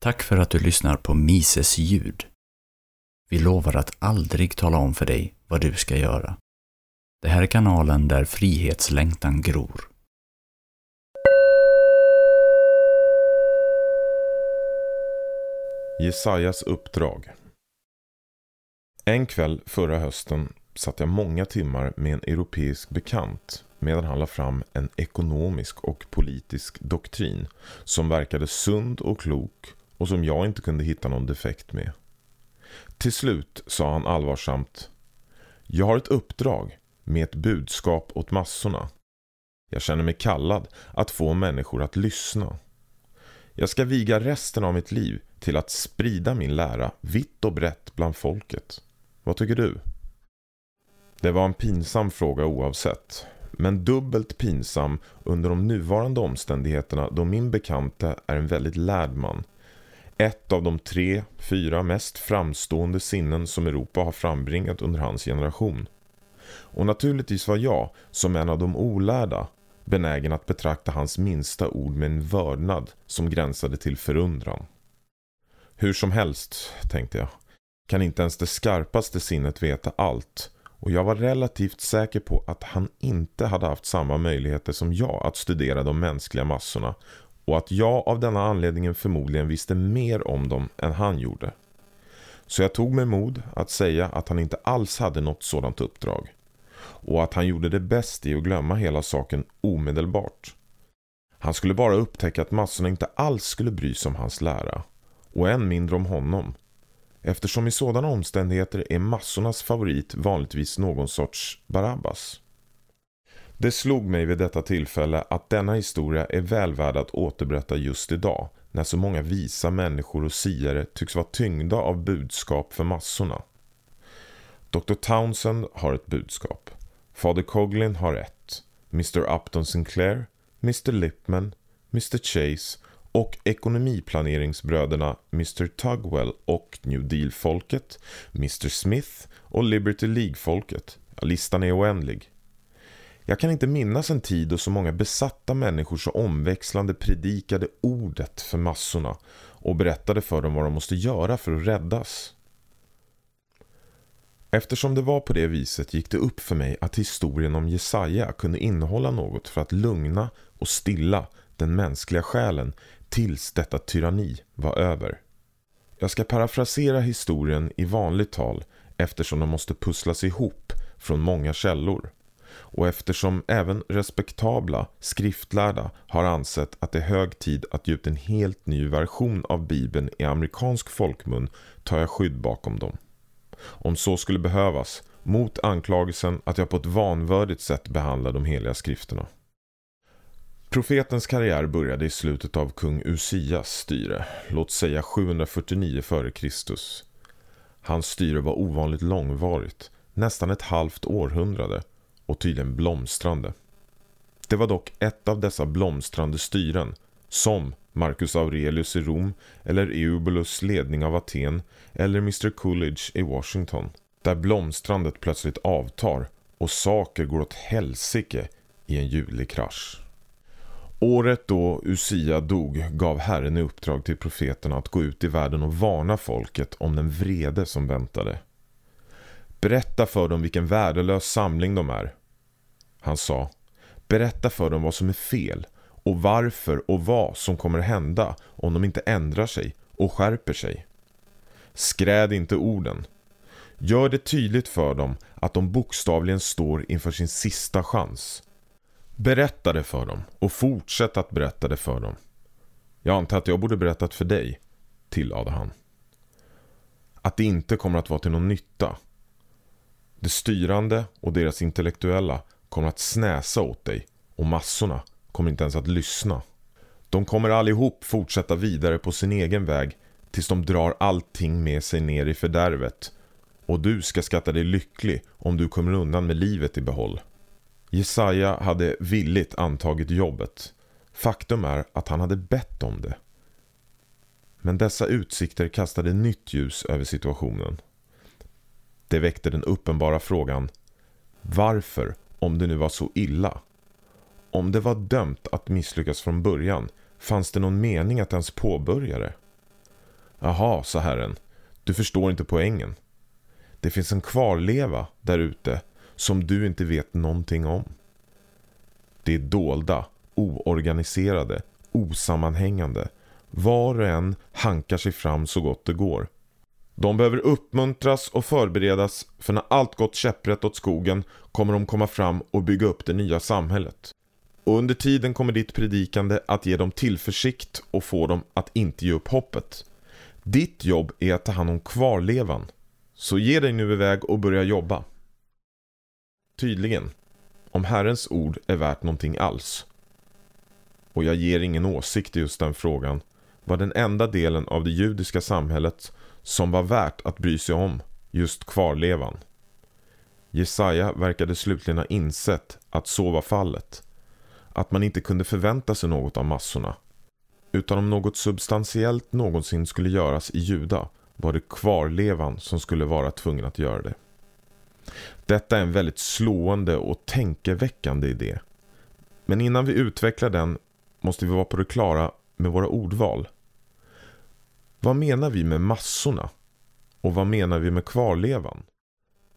Tack för att du lyssnar på Mises ljud. Vi lovar att aldrig tala om för dig vad du ska göra. Det här är kanalen där frihetslängtan gror. Jesajas uppdrag En kväll förra hösten satt jag många timmar med en europeisk bekant medan han la fram en ekonomisk och politisk doktrin som verkade sund och klok och som jag inte kunde hitta någon defekt med. Till slut sa han allvarsamt Jag har ett uppdrag med ett budskap åt massorna. Jag känner mig kallad att få människor att lyssna. Jag ska viga resten av mitt liv till att sprida min lära vitt och brett bland folket. Vad tycker du? Det var en pinsam fråga oavsett. Men dubbelt pinsam under de nuvarande omständigheterna då min bekante är en väldigt lärd man. Ett av de tre, fyra mest framstående sinnen som Europa har frambringat under hans generation. Och naturligtvis var jag, som en av de olärda, benägen att betrakta hans minsta ord med en vördnad som gränsade till förundran. Hur som helst, tänkte jag, kan inte ens det skarpaste sinnet veta allt och jag var relativt säker på att han inte hade haft samma möjligheter som jag att studera de mänskliga massorna och att jag av denna anledningen förmodligen visste mer om dem än han gjorde. Så jag tog mig mod att säga att han inte alls hade något sådant uppdrag och att han gjorde det bäst i att glömma hela saken omedelbart. Han skulle bara upptäcka att massorna inte alls skulle bry sig om hans lära och än mindre om honom eftersom i sådana omständigheter är massornas favorit vanligtvis någon sorts Barabbas. Det slog mig vid detta tillfälle att denna historia är väl värd att återberätta just idag när så många visa människor och siare tycks vara tyngda av budskap för massorna. Dr. Townsend har ett budskap. Fader Coglin har ett. Mr. Upton Sinclair, Mr. Lipman, Mr. Chase och ekonomiplaneringsbröderna Mr. Tugwell och New Deal-folket, Mr. Smith och Liberty League-folket. Ja, listan är oändlig. Jag kan inte minnas en tid då så många besatta människor så omväxlande predikade ordet för massorna och berättade för dem vad de måste göra för att räddas. Eftersom det var på det viset gick det upp för mig att historien om Jesaja kunde innehålla något för att lugna och stilla den mänskliga själen tills detta tyranni var över. Jag ska parafrasera historien i vanligt tal eftersom den måste pusslas ihop från många källor och eftersom även respektabla skriftlärda har ansett att det är hög tid att ge ut en helt ny version av Bibeln i amerikansk folkmun tar jag skydd bakom dem. Om så skulle behövas, mot anklagelsen att jag på ett vanvördigt sätt behandlar de heliga skrifterna. Profetens karriär började i slutet av kung Usias styre, låt säga 749 f.Kr. Hans styre var ovanligt långvarigt, nästan ett halvt århundrade och tydligen blomstrande. Det var dock ett av dessa blomstrande styren som Marcus Aurelius i Rom eller Eubulus ledning av Aten eller Mr Coolidge i Washington där blomstrandet plötsligt avtar och saker går åt helsike i en ljudlig krasch. Året då Usia dog gav Herren i uppdrag till profeterna att gå ut i världen och varna folket om den vrede som väntade. Berätta för dem vilken värdelös samling de är. Han sa, berätta för dem vad som är fel och varför och vad som kommer hända om de inte ändrar sig och skärper sig. Skräd inte orden. Gör det tydligt för dem att de bokstavligen står inför sin sista chans. Berätta det för dem och fortsätt att berätta det för dem. Jag antar att jag borde berättat för dig, tillade han. Att det inte kommer att vara till någon nytta. Det styrande och deras intellektuella kommer att snäsa åt dig och massorna kommer inte ens att lyssna. De kommer allihop fortsätta vidare på sin egen väg tills de drar allting med sig ner i fördärvet och du ska skatta dig lycklig om du kommer undan med livet i behåll. Jesaja hade villigt antagit jobbet. Faktum är att han hade bett om det. Men dessa utsikter kastade nytt ljus över situationen. Det väckte den uppenbara frågan Varför, om det nu var så illa? Om det var dömt att misslyckas från början, fanns det någon mening att ens påbörja det? Jaha, sa Herren, du förstår inte poängen. Det finns en kvarleva där ute som du inte vet någonting om. Det är dolda, oorganiserade, osammanhängande. Var och en hankar sig fram så gott det går. De behöver uppmuntras och förberedas för när allt gått käpprätt åt skogen kommer de komma fram och bygga upp det nya samhället. Och under tiden kommer ditt predikande att ge dem tillförsikt och få dem att inte ge upp hoppet. Ditt jobb är att ta hand om kvarlevan. Så ge dig nu iväg och börja jobba. Tydligen, om Herrens ord är värt någonting alls. Och jag ger ingen åsikt i just den frågan var den enda delen av det judiska samhället som var värt att bry sig om just kvarlevan. Jesaja verkade slutligen ha insett att så var fallet. Att man inte kunde förvänta sig något av massorna. Utan om något substantiellt någonsin skulle göras i Juda var det kvarlevan som skulle vara tvungen att göra det. Detta är en väldigt slående och tänkeväckande idé. Men innan vi utvecklar den måste vi vara på det klara med våra ordval. Vad menar vi med massorna? Och vad menar vi med kvarlevan?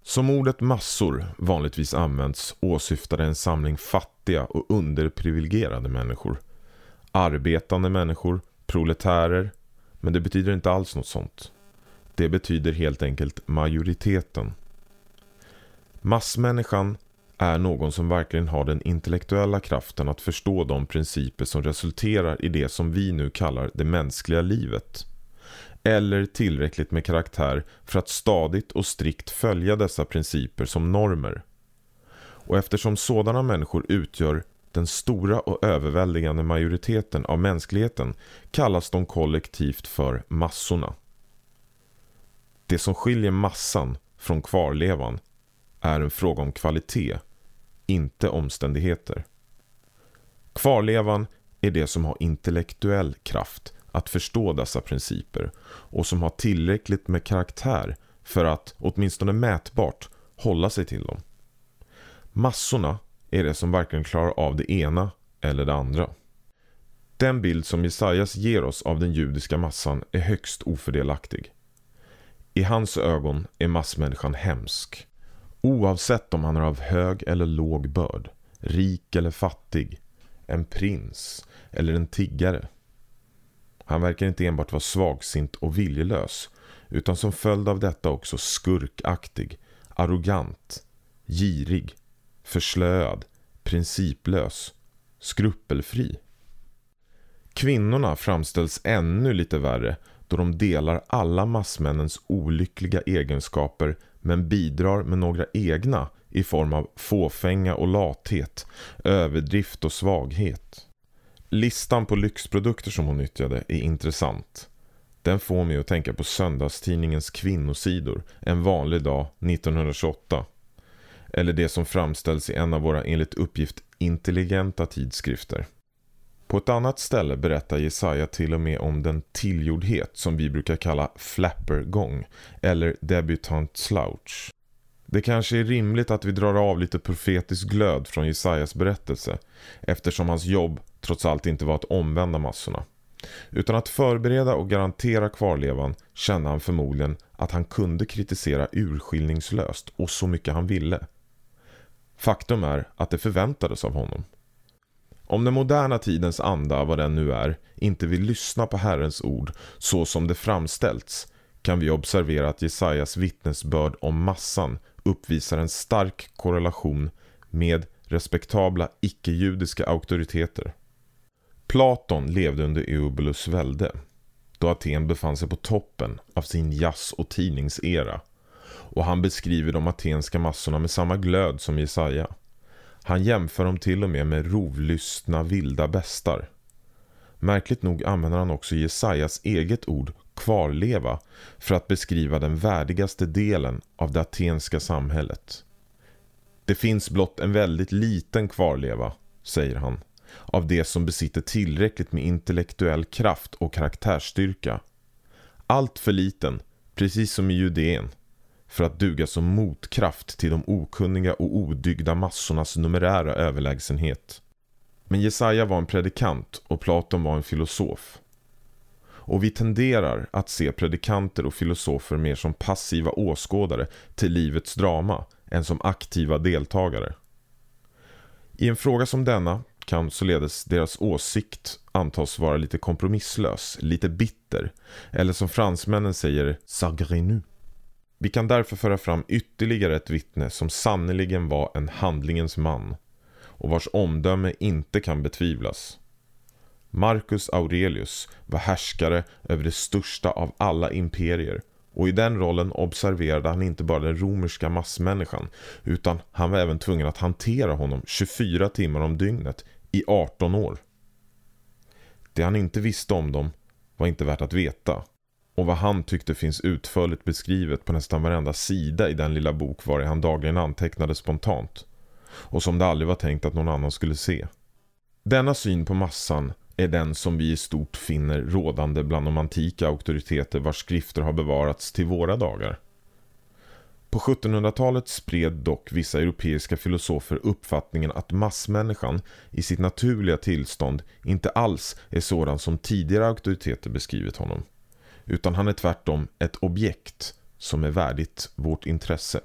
Som ordet massor vanligtvis används åsyftar det en samling fattiga och underprivilegierade människor. Arbetande människor, proletärer, men det betyder inte alls något sånt. Det betyder helt enkelt majoriteten. Massmänniskan är någon som verkligen har den intellektuella kraften att förstå de principer som resulterar i det som vi nu kallar det mänskliga livet eller tillräckligt med karaktär för att stadigt och strikt följa dessa principer som normer. Och eftersom sådana människor utgör den stora och överväldigande majoriteten av mänskligheten kallas de kollektivt för massorna. Det som skiljer massan från kvarlevan är en fråga om kvalitet, inte omständigheter. Kvarlevan är det som har intellektuell kraft att förstå dessa principer och som har tillräckligt med karaktär för att, åtminstone mätbart, hålla sig till dem. Massorna är det som varken klarar av det ena eller det andra. Den bild som Jesajas ger oss av den judiska massan är högst ofördelaktig. I hans ögon är massmänniskan hemsk. Oavsett om han är av hög eller låg börd, rik eller fattig, en prins eller en tiggare. Han verkar inte enbart vara svagsint och viljelös utan som följd av detta också skurkaktig, arrogant, girig, förslöad, principlös, skrupelfri. Kvinnorna framställs ännu lite värre då de delar alla massmännens olyckliga egenskaper men bidrar med några egna i form av fåfänga och lathet, överdrift och svaghet. Listan på lyxprodukter som hon nyttjade är intressant. Den får mig att tänka på söndagstidningens kvinnosidor en vanlig dag 1928. Eller det som framställs i en av våra enligt uppgift intelligenta tidskrifter. På ett annat ställe berättar Jesaja till och med om den tillgjordhet som vi brukar kalla flappergång eller debutant slouch. Det kanske är rimligt att vi drar av lite profetisk glöd från Jesajas berättelse eftersom hans jobb trots allt inte var att omvända massorna. Utan att förbereda och garantera kvarlevan kände han förmodligen att han kunde kritisera urskiljningslöst och så mycket han ville. Faktum är att det förväntades av honom. Om den moderna tidens anda, vad den nu är, inte vill lyssna på Herrens ord så som det framställts kan vi observera att Jesajas vittnesbörd om massan uppvisar en stark korrelation med respektabla icke-judiska auktoriteter. Platon levde under Eubulus välde, då Aten befann sig på toppen av sin jazz- och tidningsera. Och han beskriver de atenska massorna med samma glöd som Jesaja. Han jämför dem till och med med rovlystna vilda bestar. Märkligt nog använder han också Jesajas eget ord kvarleva för att beskriva den värdigaste delen av det atenska samhället. Det finns blott en väldigt liten kvarleva, säger han, av det som besitter tillräckligt med intellektuell kraft och karaktärsstyrka. Allt för liten, precis som i Judeen, för att duga som motkraft till de okunniga och odygda massornas numerära överlägsenhet. Men Jesaja var en predikant och Platon var en filosof. och vi tenderar att se predikanter och filosofer mer som passiva åskådare till livets drama än som aktiva deltagare. I en fråga som denna kan således deras åsikt antas vara lite kompromisslös, lite bitter eller som fransmännen säger sagrinu. Vi kan därför föra fram ytterligare ett vittne som sannerligen var en handlingens man och vars omdöme inte kan betvivlas. Marcus Aurelius var härskare över det största av alla imperier och i den rollen observerade han inte bara den romerska massmänniskan utan han var även tvungen att hantera honom 24 timmar om dygnet i 18 år. Det han inte visste om dem var inte värt att veta och vad han tyckte finns utförligt beskrivet på nästan varenda sida i den lilla bok var han dagligen antecknade spontant och som det aldrig var tänkt att någon annan skulle se. Denna syn på massan är den som vi i stort finner rådande bland de antika auktoriteter vars skrifter har bevarats till våra dagar. På 1700-talet spred dock vissa europeiska filosofer uppfattningen att massmänniskan i sitt naturliga tillstånd inte alls är sådan som tidigare auktoriteter beskrivit honom. Utan han är tvärtom ett objekt som är värdigt vårt intresse.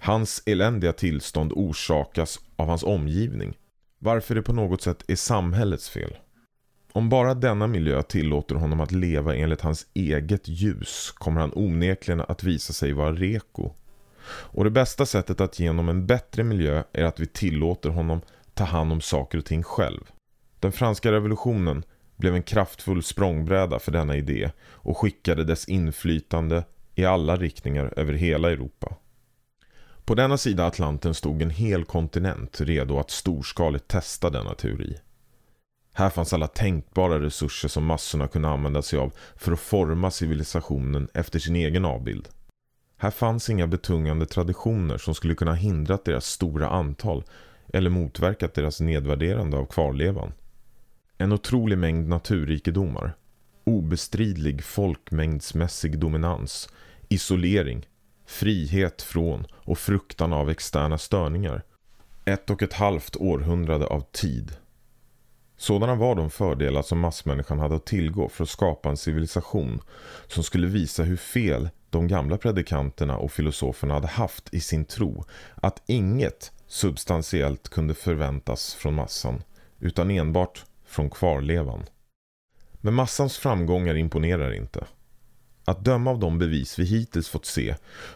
Hans eländiga tillstånd orsakas av hans omgivning varför det på något sätt är samhällets fel. Om bara denna miljö tillåter honom att leva enligt hans eget ljus kommer han onekligen att visa sig vara reko. Och det bästa sättet att ge honom en bättre miljö är att vi tillåter honom ta hand om saker och ting själv. Den franska revolutionen blev en kraftfull språngbräda för denna idé och skickade dess inflytande i alla riktningar över hela Europa. På denna sida Atlanten stod en hel kontinent redo att storskaligt testa denna teori. Här fanns alla tänkbara resurser som massorna kunde använda sig av för att forma civilisationen efter sin egen avbild. Här fanns inga betungande traditioner som skulle kunna hindrat deras stora antal eller motverkat deras nedvärderande av kvarlevan. En otrolig mängd naturrikedomar, obestridlig folkmängdsmässig dominans, isolering, frihet från och fruktan av externa störningar. Ett och ett halvt århundrade av tid. Sådana var de fördelar som massmänniskan hade att tillgå för att skapa en civilisation som skulle visa hur fel de gamla predikanterna och filosoferna hade haft i sin tro att inget substantiellt kunde förväntas från massan utan enbart från kvarlevan. Men massans framgångar imponerar inte. Att döma av de bevis vi hittills fått se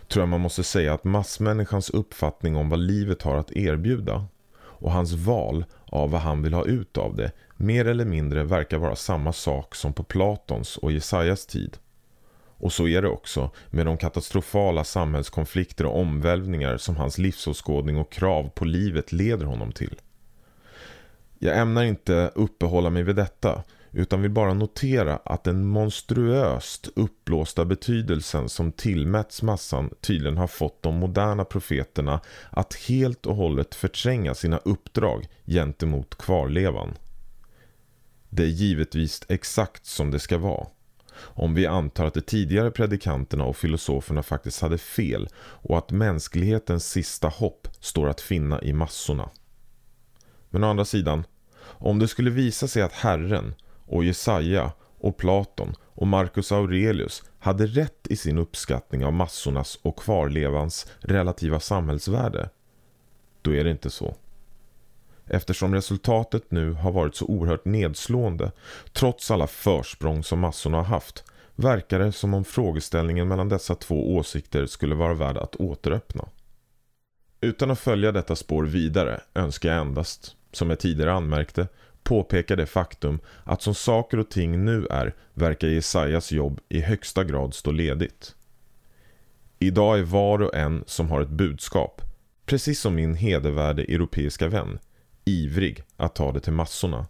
tror jag man måste säga att massmänniskans uppfattning om vad livet har att erbjuda och hans val av vad han vill ha ut av det mer eller mindre verkar vara samma sak som på Platons och Jesajas tid. Och så är det också med de katastrofala samhällskonflikter och omvälvningar som hans livsåskådning och krav på livet leder honom till. Jag ämnar inte uppehålla mig vid detta utan vill bara notera att den monstruöst uppblåsta betydelsen som tillmäts massan tydligen har fått de moderna profeterna att helt och hållet förtränga sina uppdrag gentemot kvarlevan. Det är givetvis exakt som det ska vara. Om vi antar att de tidigare predikanterna och filosoferna faktiskt hade fel och att mänsklighetens sista hopp står att finna i massorna. Men å andra sidan, om det skulle visa sig att Herren och Jesaja och Platon och Marcus Aurelius hade rätt i sin uppskattning av massornas och kvarlevans relativa samhällsvärde, då är det inte så. Eftersom resultatet nu har varit så oerhört nedslående, trots alla försprång som massorna har haft, verkar det som om frågeställningen mellan dessa två åsikter skulle vara värd att återöppna. Utan att följa detta spår vidare önskar jag endast, som jag tidigare anmärkte, påpekar det faktum att som saker och ting nu är verkar Jesajas jobb i högsta grad stå ledigt. Idag är var och en som har ett budskap, precis som min hedervärde europeiska vän, ivrig att ta det till massorna.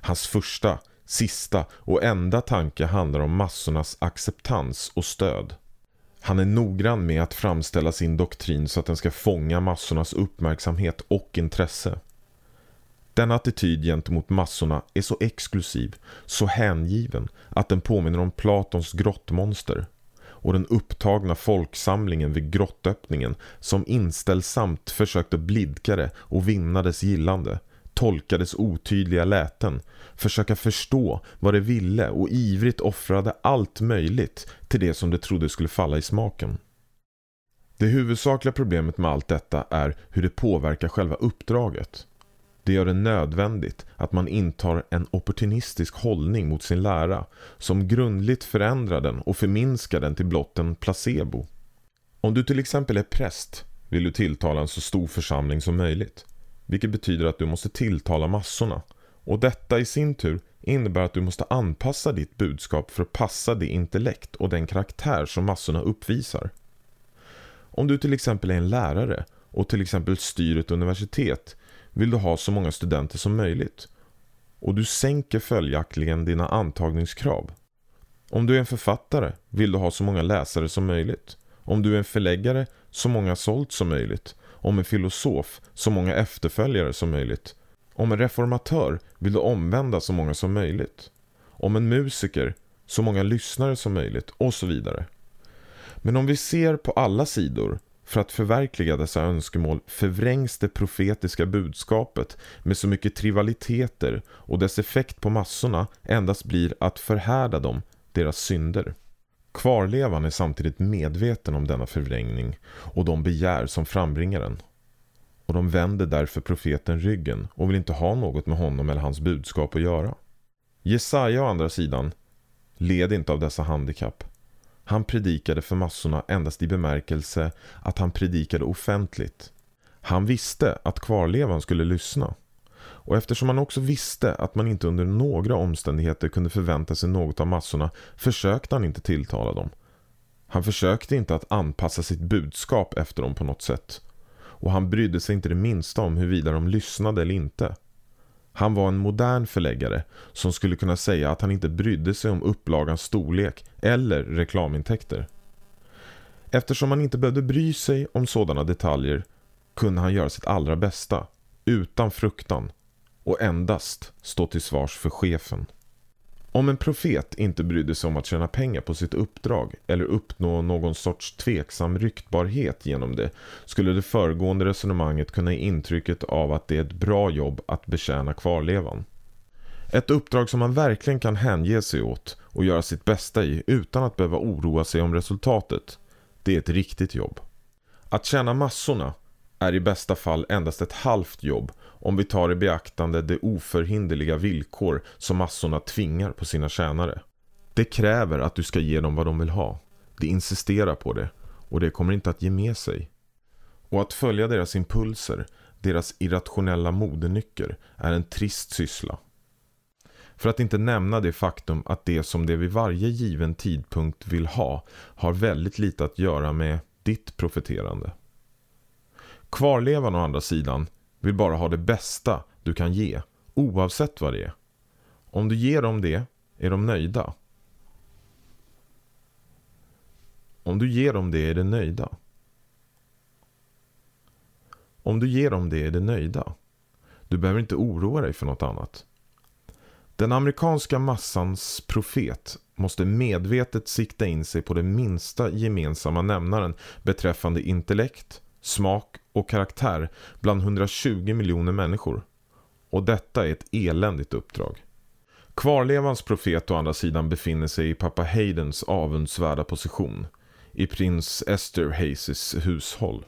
Hans första, sista och enda tanke handlar om massornas acceptans och stöd. Han är noggrann med att framställa sin doktrin så att den ska fånga massornas uppmärksamhet och intresse. Denna attityd gentemot massorna är så exklusiv, så hängiven att den påminner om Platons grottmonster och den upptagna folksamlingen vid grottöppningen som inställsamt försökte blidka det och vinna dess gillande tolka dess otydliga läten, försöka förstå vad det ville och ivrigt offrade allt möjligt till det som det trodde skulle falla i smaken. Det huvudsakliga problemet med allt detta är hur det påverkar själva uppdraget. Det gör det nödvändigt att man intar en opportunistisk hållning mot sin lära som grundligt förändrar den och förminskar den till blott en placebo. Om du till exempel är präst vill du tilltala en så stor församling som möjligt. Vilket betyder att du måste tilltala massorna. Och detta i sin tur innebär att du måste anpassa ditt budskap för att passa det intellekt och den karaktär som massorna uppvisar. Om du till exempel är en lärare och till exempel styr ett universitet vill du ha så många studenter som möjligt. Och du sänker följaktligen dina antagningskrav. Om du är en författare vill du ha så många läsare som möjligt. Om du är en förläggare så många sålt som möjligt. Om en filosof så många efterföljare som möjligt. Om en reformatör vill du omvända så många som möjligt. Om en musiker så många lyssnare som möjligt och så vidare. Men om vi ser på alla sidor för att förverkliga dessa önskemål förvrängs det profetiska budskapet med så mycket trivaliteter och dess effekt på massorna endast blir att förhärda dem, deras synder. Kvarlevan är samtidigt medveten om denna förvrängning och de begär som frambringar den. Och de vänder därför profeten ryggen och vill inte ha något med honom eller hans budskap att göra. Jesaja å andra sidan led inte av dessa handikapp. Han predikade för massorna endast i bemärkelse att han predikade offentligt. Han visste att kvarlevan skulle lyssna. Och eftersom han också visste att man inte under några omständigheter kunde förvänta sig något av massorna försökte han inte tilltala dem. Han försökte inte att anpassa sitt budskap efter dem på något sätt. Och han brydde sig inte det minsta om huruvida de lyssnade eller inte. Han var en modern förläggare som skulle kunna säga att han inte brydde sig om upplagans storlek eller reklamintäkter. Eftersom han inte behövde bry sig om sådana detaljer kunde han göra sitt allra bästa, utan fruktan, och endast stå till svars för chefen. Om en profet inte brydde sig om att tjäna pengar på sitt uppdrag eller uppnå någon sorts tveksam ryktbarhet genom det skulle det föregående resonemanget kunna ge intrycket av att det är ett bra jobb att betjäna kvarlevan. Ett uppdrag som man verkligen kan hänge sig åt och göra sitt bästa i utan att behöva oroa sig om resultatet. Det är ett riktigt jobb. Att tjäna massorna är i bästa fall endast ett halvt jobb om vi tar i beaktande de oförhinderliga villkor som massorna tvingar på sina tjänare. Det kräver att du ska ge dem vad de vill ha. De insisterar på det och det kommer inte att ge med sig. Och att följa deras impulser, deras irrationella modenycker, är en trist syssla. För att inte nämna det faktum att det som de vid varje given tidpunkt vill ha har väldigt lite att göra med ditt profeterande. Kvarlevan å andra sidan vill bara ha det bästa du kan ge, oavsett vad det är. Om du ger dem det är de nöjda. Om du ger dem det är de nöjda. Om du ger dem det är de nöjda. Du behöver inte oroa dig för något annat. Den amerikanska massans profet måste medvetet sikta in sig på den minsta gemensamma nämnaren beträffande intellekt, smak och karaktär bland 120 miljoner människor. Och detta är ett eländigt uppdrag. Kvarlevans profet å andra sidan befinner sig i pappa Haydens avundsvärda position. I prins Esterhazys hushåll.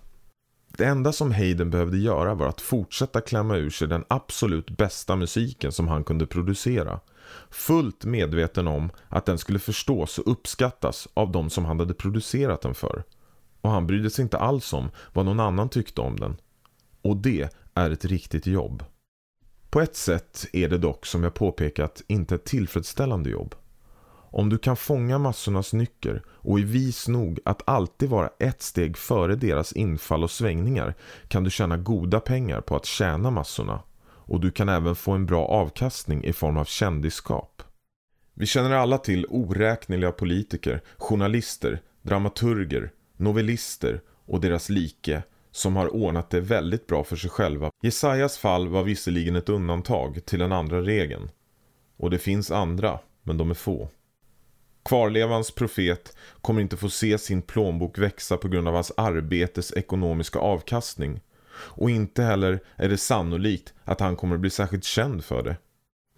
Det enda som Hayden behövde göra var att fortsätta klämma ur sig den absolut bästa musiken som han kunde producera. Fullt medveten om att den skulle förstås och uppskattas av de som han hade producerat den för och han brydde sig inte alls om vad någon annan tyckte om den. Och det är ett riktigt jobb. På ett sätt är det dock som jag påpekat inte ett tillfredsställande jobb. Om du kan fånga massornas nycker och är vis nog att alltid vara ett steg före deras infall och svängningar kan du tjäna goda pengar på att tjäna massorna. Och du kan även få en bra avkastning i form av kändisskap. Vi känner alla till oräkneliga politiker, journalister, dramaturger, novellister och deras like som har ordnat det väldigt bra för sig själva. Jesajas fall var visserligen ett undantag till den andra regeln. Och det finns andra, men de är få. Kvarlevans profet kommer inte få se sin plånbok växa på grund av hans arbetes ekonomiska avkastning. Och inte heller är det sannolikt att han kommer bli särskilt känd för det.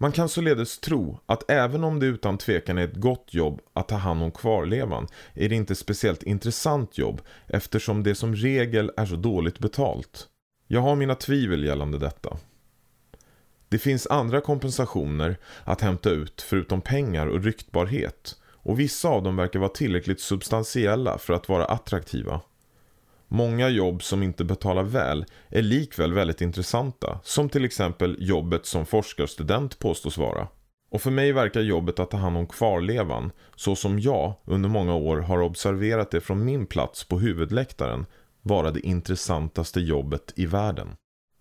Man kan således tro att även om det utan tvekan är ett gott jobb att ta hand om kvarlevan är det inte speciellt intressant jobb eftersom det som regel är så dåligt betalt. Jag har mina tvivel gällande detta. Det finns andra kompensationer att hämta ut förutom pengar och ryktbarhet och vissa av dem verkar vara tillräckligt substantiella för att vara attraktiva. Många jobb som inte betalar väl är likväl väldigt intressanta, som till exempel jobbet som forskarstudent påstås vara. Och för mig verkar jobbet att ta hand om kvarlevan, så som jag under många år har observerat det från min plats på huvudläktaren, vara det intressantaste jobbet i världen.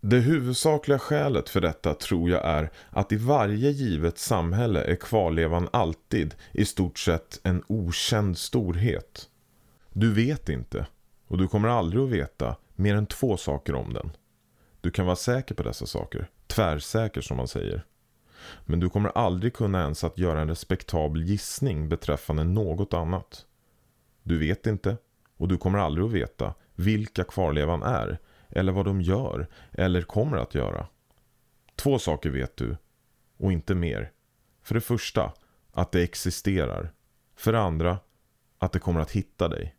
Det huvudsakliga skälet för detta tror jag är att i varje givet samhälle är kvarlevan alltid i stort sett en okänd storhet. Du vet inte, och du kommer aldrig att veta, mer än två saker om den. Du kan vara säker på dessa saker, tvärsäker som man säger. Men du kommer aldrig kunna ens att göra en respektabel gissning beträffande något annat. Du vet inte, och du kommer aldrig att veta, vilka kvarlevan är eller vad de gör eller kommer att göra. Två saker vet du och inte mer. För det första att det existerar. För det andra att det kommer att hitta dig.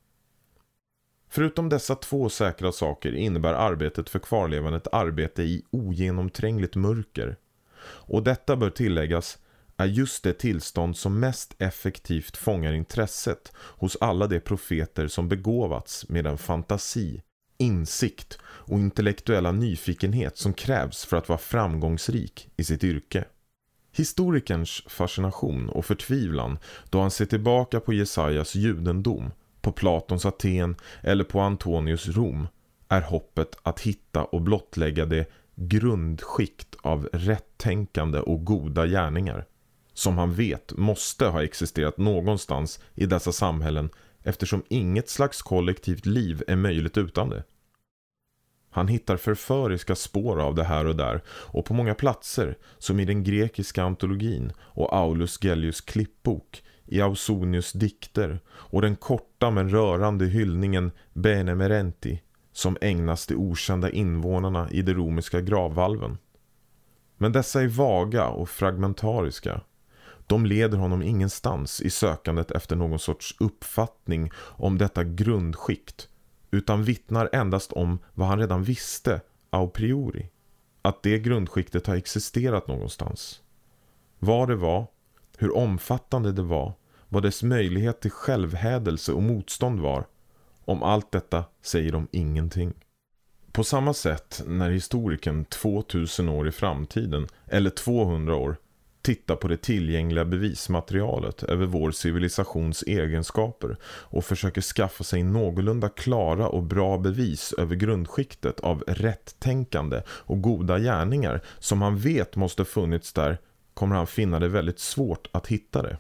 Förutom dessa två säkra saker innebär arbetet för kvarlevan ett arbete i ogenomträngligt mörker. Och detta bör tilläggas är just det tillstånd som mest effektivt fångar intresset hos alla de profeter som begåvats med den fantasi, insikt och intellektuella nyfikenhet som krävs för att vara framgångsrik i sitt yrke. Historikerns fascination och förtvivlan då han ser tillbaka på Jesajas judendom, på Platons Aten eller på Antonius Rom är hoppet att hitta och blottlägga det grundskikt av rättänkande och goda gärningar som han vet måste ha existerat någonstans i dessa samhällen eftersom inget slags kollektivt liv är möjligt utan det. Han hittar förföriska spår av det här och där och på många platser som i den grekiska antologin och Aulus Gellius klippbok i Ausonius dikter och den korta men rörande hyllningen Bene Merenti som ägnas de okända invånarna i de romerska gravvalven. Men dessa är vaga och fragmentariska de leder honom ingenstans i sökandet efter någon sorts uppfattning om detta grundskikt utan vittnar endast om vad han redan visste a priori. Att det grundskiktet har existerat någonstans. Vad det var, hur omfattande det var, vad dess möjlighet till självhädelse och motstånd var. Om allt detta säger de ingenting. På samma sätt när historikern 2000 år i framtiden, eller 200 år, tittar på det tillgängliga bevismaterialet över vår civilisations egenskaper och försöker skaffa sig någorlunda klara och bra bevis över grundskiktet av rättänkande och goda gärningar som han vet måste funnits där kommer han finna det väldigt svårt att hitta det.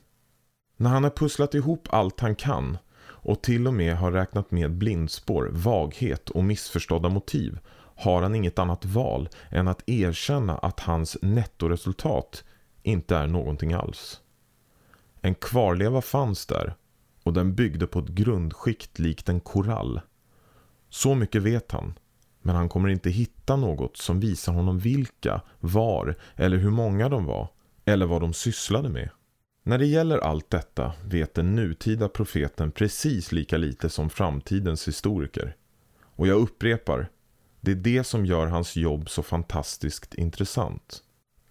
När han har pusslat ihop allt han kan och till och med har räknat med blindspår, vaghet och missförstådda motiv har han inget annat val än att erkänna att hans nettoresultat inte är någonting alls. En kvarleva fanns där och den byggde på ett grundskikt likt en korall. Så mycket vet han, men han kommer inte hitta något som visar honom vilka, var eller hur många de var, eller vad de sysslade med. När det gäller allt detta vet den nutida profeten precis lika lite som framtidens historiker. Och jag upprepar, det är det som gör hans jobb så fantastiskt intressant.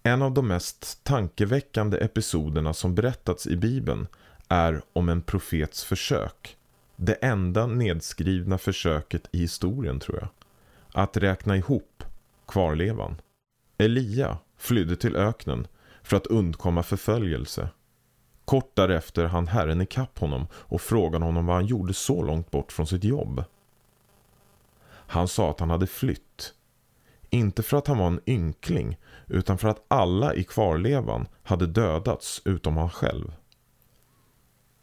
En av de mest tankeväckande episoderna som berättats i Bibeln är om en profets försök. Det enda nedskrivna försöket i historien tror jag. Att räkna ihop kvarlevan. Elia flydde till öknen för att undkomma förföljelse. Kort därefter hann Herren ikapp honom och frågade honom vad han gjorde så långt bort från sitt jobb. Han sa att han hade flytt. Inte för att han var en ynkling utan för att alla i kvarlevan hade dödats utom han själv.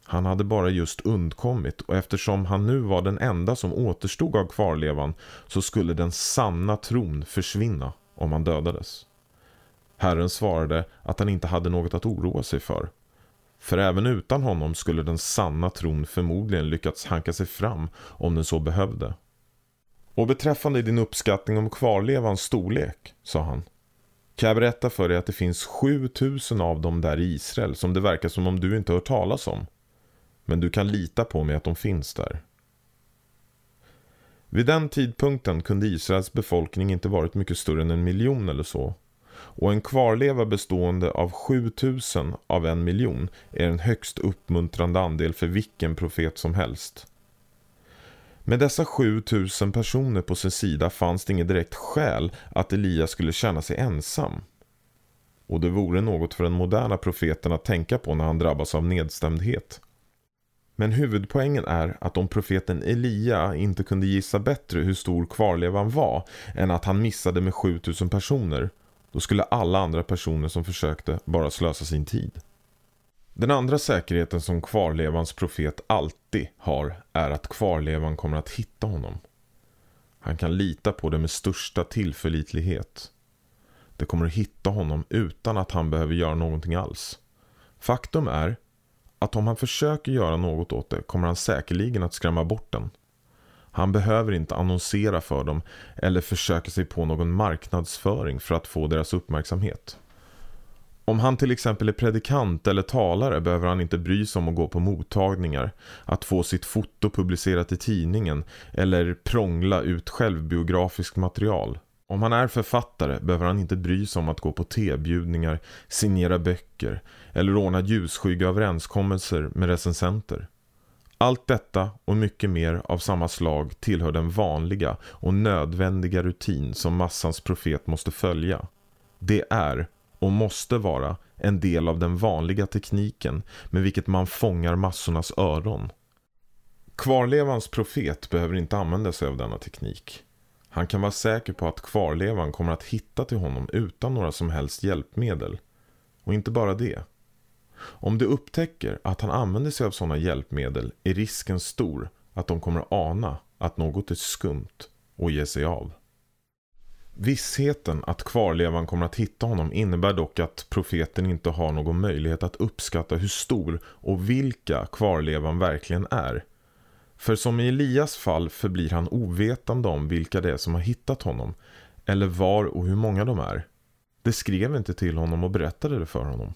Han hade bara just undkommit och eftersom han nu var den enda som återstod av kvarlevan så skulle den sanna tron försvinna om han dödades. Herren svarade att han inte hade något att oroa sig för. För även utan honom skulle den sanna tron förmodligen lyckats hanka sig fram om den så behövde. Och beträffande din uppskattning om kvarlevans storlek, sa han. Kan jag berätta för dig att det finns 7000 av dem där i Israel som det verkar som om du inte hört talas om. Men du kan lita på mig att de finns där. Vid den tidpunkten kunde Israels befolkning inte varit mycket större än en miljon eller så. Och en kvarleva bestående av 7000 av en miljon är en högst uppmuntrande andel för vilken profet som helst. Med dessa 7000 personer på sin sida fanns det inget direkt skäl att Elias skulle känna sig ensam. Och det vore något för den moderna profeten att tänka på när han drabbas av nedstämdhet. Men huvudpoängen är att om profeten Elia inte kunde gissa bättre hur stor kvarlevan var än att han missade med 7000 personer, då skulle alla andra personer som försökte bara slösa sin tid. Den andra säkerheten som kvarlevans profet alltid har är att kvarlevan kommer att hitta honom. Han kan lita på det med största tillförlitlighet. Det kommer att hitta honom utan att han behöver göra någonting alls. Faktum är att om han försöker göra något åt det kommer han säkerligen att skrämma bort den. Han behöver inte annonsera för dem eller försöka sig på någon marknadsföring för att få deras uppmärksamhet. Om han till exempel är predikant eller talare behöver han inte bry sig om att gå på mottagningar, att få sitt foto publicerat i tidningen eller prångla ut självbiografiskt material. Om han är författare behöver han inte bry sig om att gå på tebjudningar, signera böcker eller ordna ljusskygga överenskommelser med recensenter. Allt detta och mycket mer av samma slag tillhör den vanliga och nödvändiga rutin som massans profet måste följa. Det är och måste vara en del av den vanliga tekniken med vilket man fångar massornas öron. Kvarlevans profet behöver inte använda sig av denna teknik. Han kan vara säker på att kvarlevan kommer att hitta till honom utan några som helst hjälpmedel. Och inte bara det. Om de upptäcker att han använder sig av sådana hjälpmedel är risken stor att de kommer ana att något är skumt och ge sig av. Vissheten att kvarlevan kommer att hitta honom innebär dock att profeten inte har någon möjlighet att uppskatta hur stor och vilka kvarlevan verkligen är. För som i Elias fall förblir han ovetande om vilka det är som har hittat honom eller var och hur många de är. Det skrev inte till honom och berättade det för honom.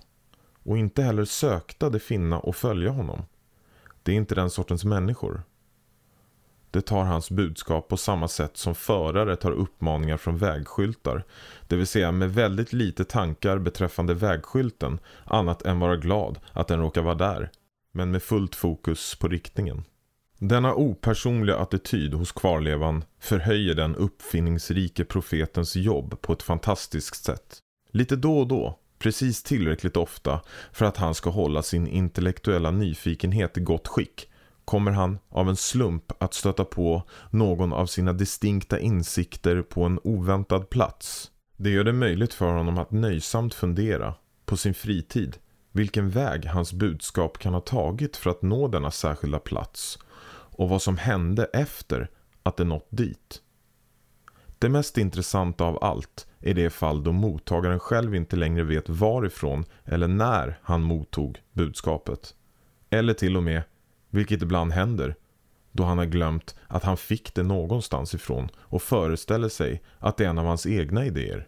Och inte heller sökta det finna och följa honom. Det är inte den sortens människor. Det tar hans budskap på samma sätt som förare tar uppmaningar från vägskyltar. Det vill säga med väldigt lite tankar beträffande vägskylten annat än vara glad att den råkar vara där. Men med fullt fokus på riktningen. Denna opersonliga attityd hos kvarlevan förhöjer den uppfinningsrike profetens jobb på ett fantastiskt sätt. Lite då och då, precis tillräckligt ofta för att han ska hålla sin intellektuella nyfikenhet i gott skick kommer han av en slump att stöta på någon av sina distinkta insikter på en oväntad plats. Det gör det möjligt för honom att nöjsamt fundera på sin fritid vilken väg hans budskap kan ha tagit för att nå denna särskilda plats och vad som hände efter att det nått dit. Det mest intressanta av allt är det fall då mottagaren själv inte längre vet varifrån eller när han mottog budskapet. Eller till och med vilket ibland händer då han har glömt att han fick det någonstans ifrån och föreställer sig att det är en av hans egna idéer.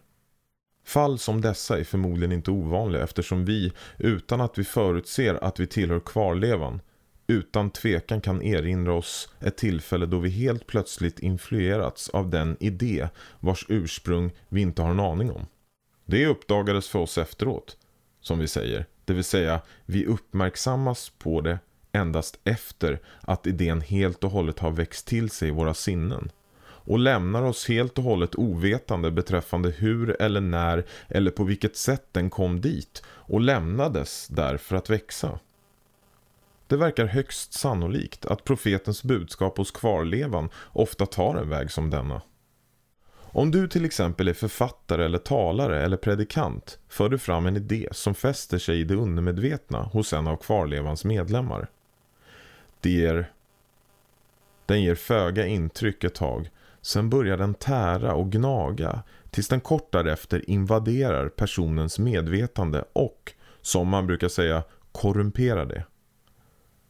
Fall som dessa är förmodligen inte ovanliga eftersom vi, utan att vi förutser att vi tillhör kvarlevan, utan tvekan kan erinra oss ett tillfälle då vi helt plötsligt influerats av den idé vars ursprung vi inte har en aning om. Det uppdagades för oss efteråt, som vi säger, det vill säga vi uppmärksammas på det endast efter att idén helt och hållet har växt till sig i våra sinnen och lämnar oss helt och hållet ovetande beträffande hur eller när eller på vilket sätt den kom dit och lämnades där för att växa. Det verkar högst sannolikt att profetens budskap hos kvarlevan ofta tar en väg som denna. Om du till exempel är författare eller talare eller predikant för du fram en idé som fäster sig i det undermedvetna hos en av kvarlevans medlemmar. Det ger, den ger föga intryck ett tag. Sen börjar den tära och gnaga tills den kort därefter invaderar personens medvetande och, som man brukar säga, korrumperar det.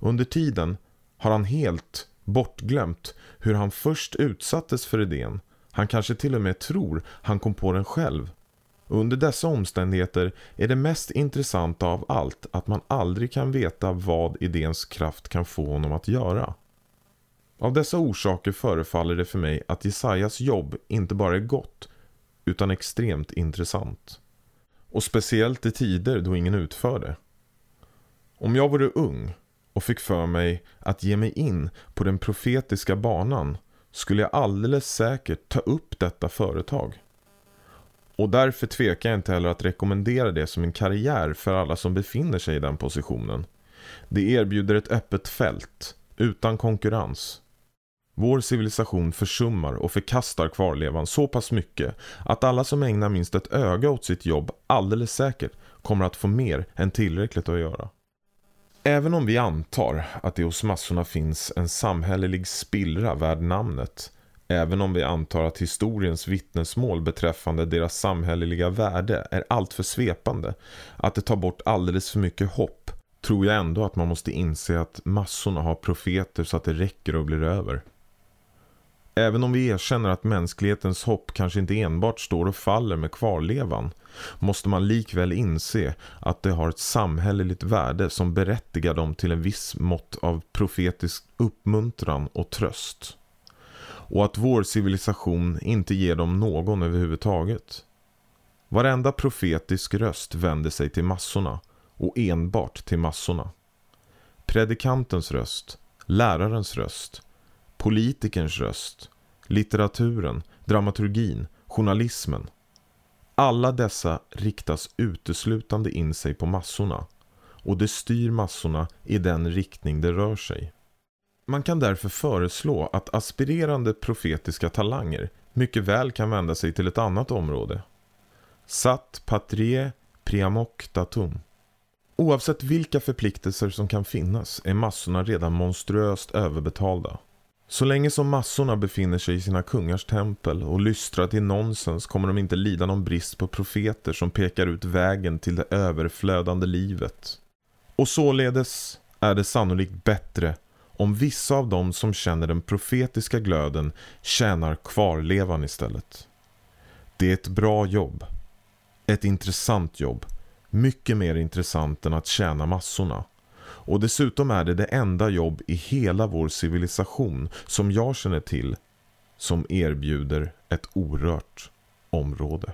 Under tiden har han helt Bortglömt hur han först utsattes för idén. Han kanske till och med tror han kom på den själv. Under dessa omständigheter är det mest intressanta av allt att man aldrig kan veta vad idéns kraft kan få honom att göra. Av dessa orsaker förefaller det för mig att Jesajas jobb inte bara är gott utan extremt intressant. Och speciellt i tider då ingen utför det. Om jag vore ung och fick för mig att ge mig in på den profetiska banan skulle jag alldeles säkert ta upp detta företag. Och därför tvekar jag inte heller att rekommendera det som en karriär för alla som befinner sig i den positionen. Det erbjuder ett öppet fält, utan konkurrens. Vår civilisation försummar och förkastar kvarlevan så pass mycket att alla som ägnar minst ett öga åt sitt jobb alldeles säkert kommer att få mer än tillräckligt att göra. Även om vi antar att det hos massorna finns en samhällelig spillra värd namnet, även om vi antar att historiens vittnesmål beträffande deras samhälleliga värde är alltför svepande, att det tar bort alldeles för mycket hopp, tror jag ändå att man måste inse att massorna har profeter så att det räcker och blir över. Även om vi erkänner att mänsklighetens hopp kanske inte enbart står och faller med kvarlevan måste man likväl inse att det har ett samhälleligt värde som berättigar dem till en viss mått av profetisk uppmuntran och tröst. Och att vår civilisation inte ger dem någon överhuvudtaget. Varenda profetisk röst vänder sig till massorna och enbart till massorna. Predikantens röst, lärarens röst, politikerns röst, litteraturen, dramaturgin, journalismen. Alla dessa riktas uteslutande in sig på massorna och det styr massorna i den riktning det rör sig. Man kan därför föreslå att aspirerande profetiska talanger mycket väl kan vända sig till ett annat område. Sat patrie priamok datum. Oavsett vilka förpliktelser som kan finnas är massorna redan monstruöst överbetalda. Så länge som massorna befinner sig i sina kungars tempel och lystrar till nonsens kommer de inte lida någon brist på profeter som pekar ut vägen till det överflödande livet. Och således är det sannolikt bättre om vissa av dem som känner den profetiska glöden tjänar kvarlevan istället. Det är ett bra jobb. Ett intressant jobb. Mycket mer intressant än att tjäna massorna. Och dessutom är det det enda jobb i hela vår civilisation som jag känner till som erbjuder ett orört område.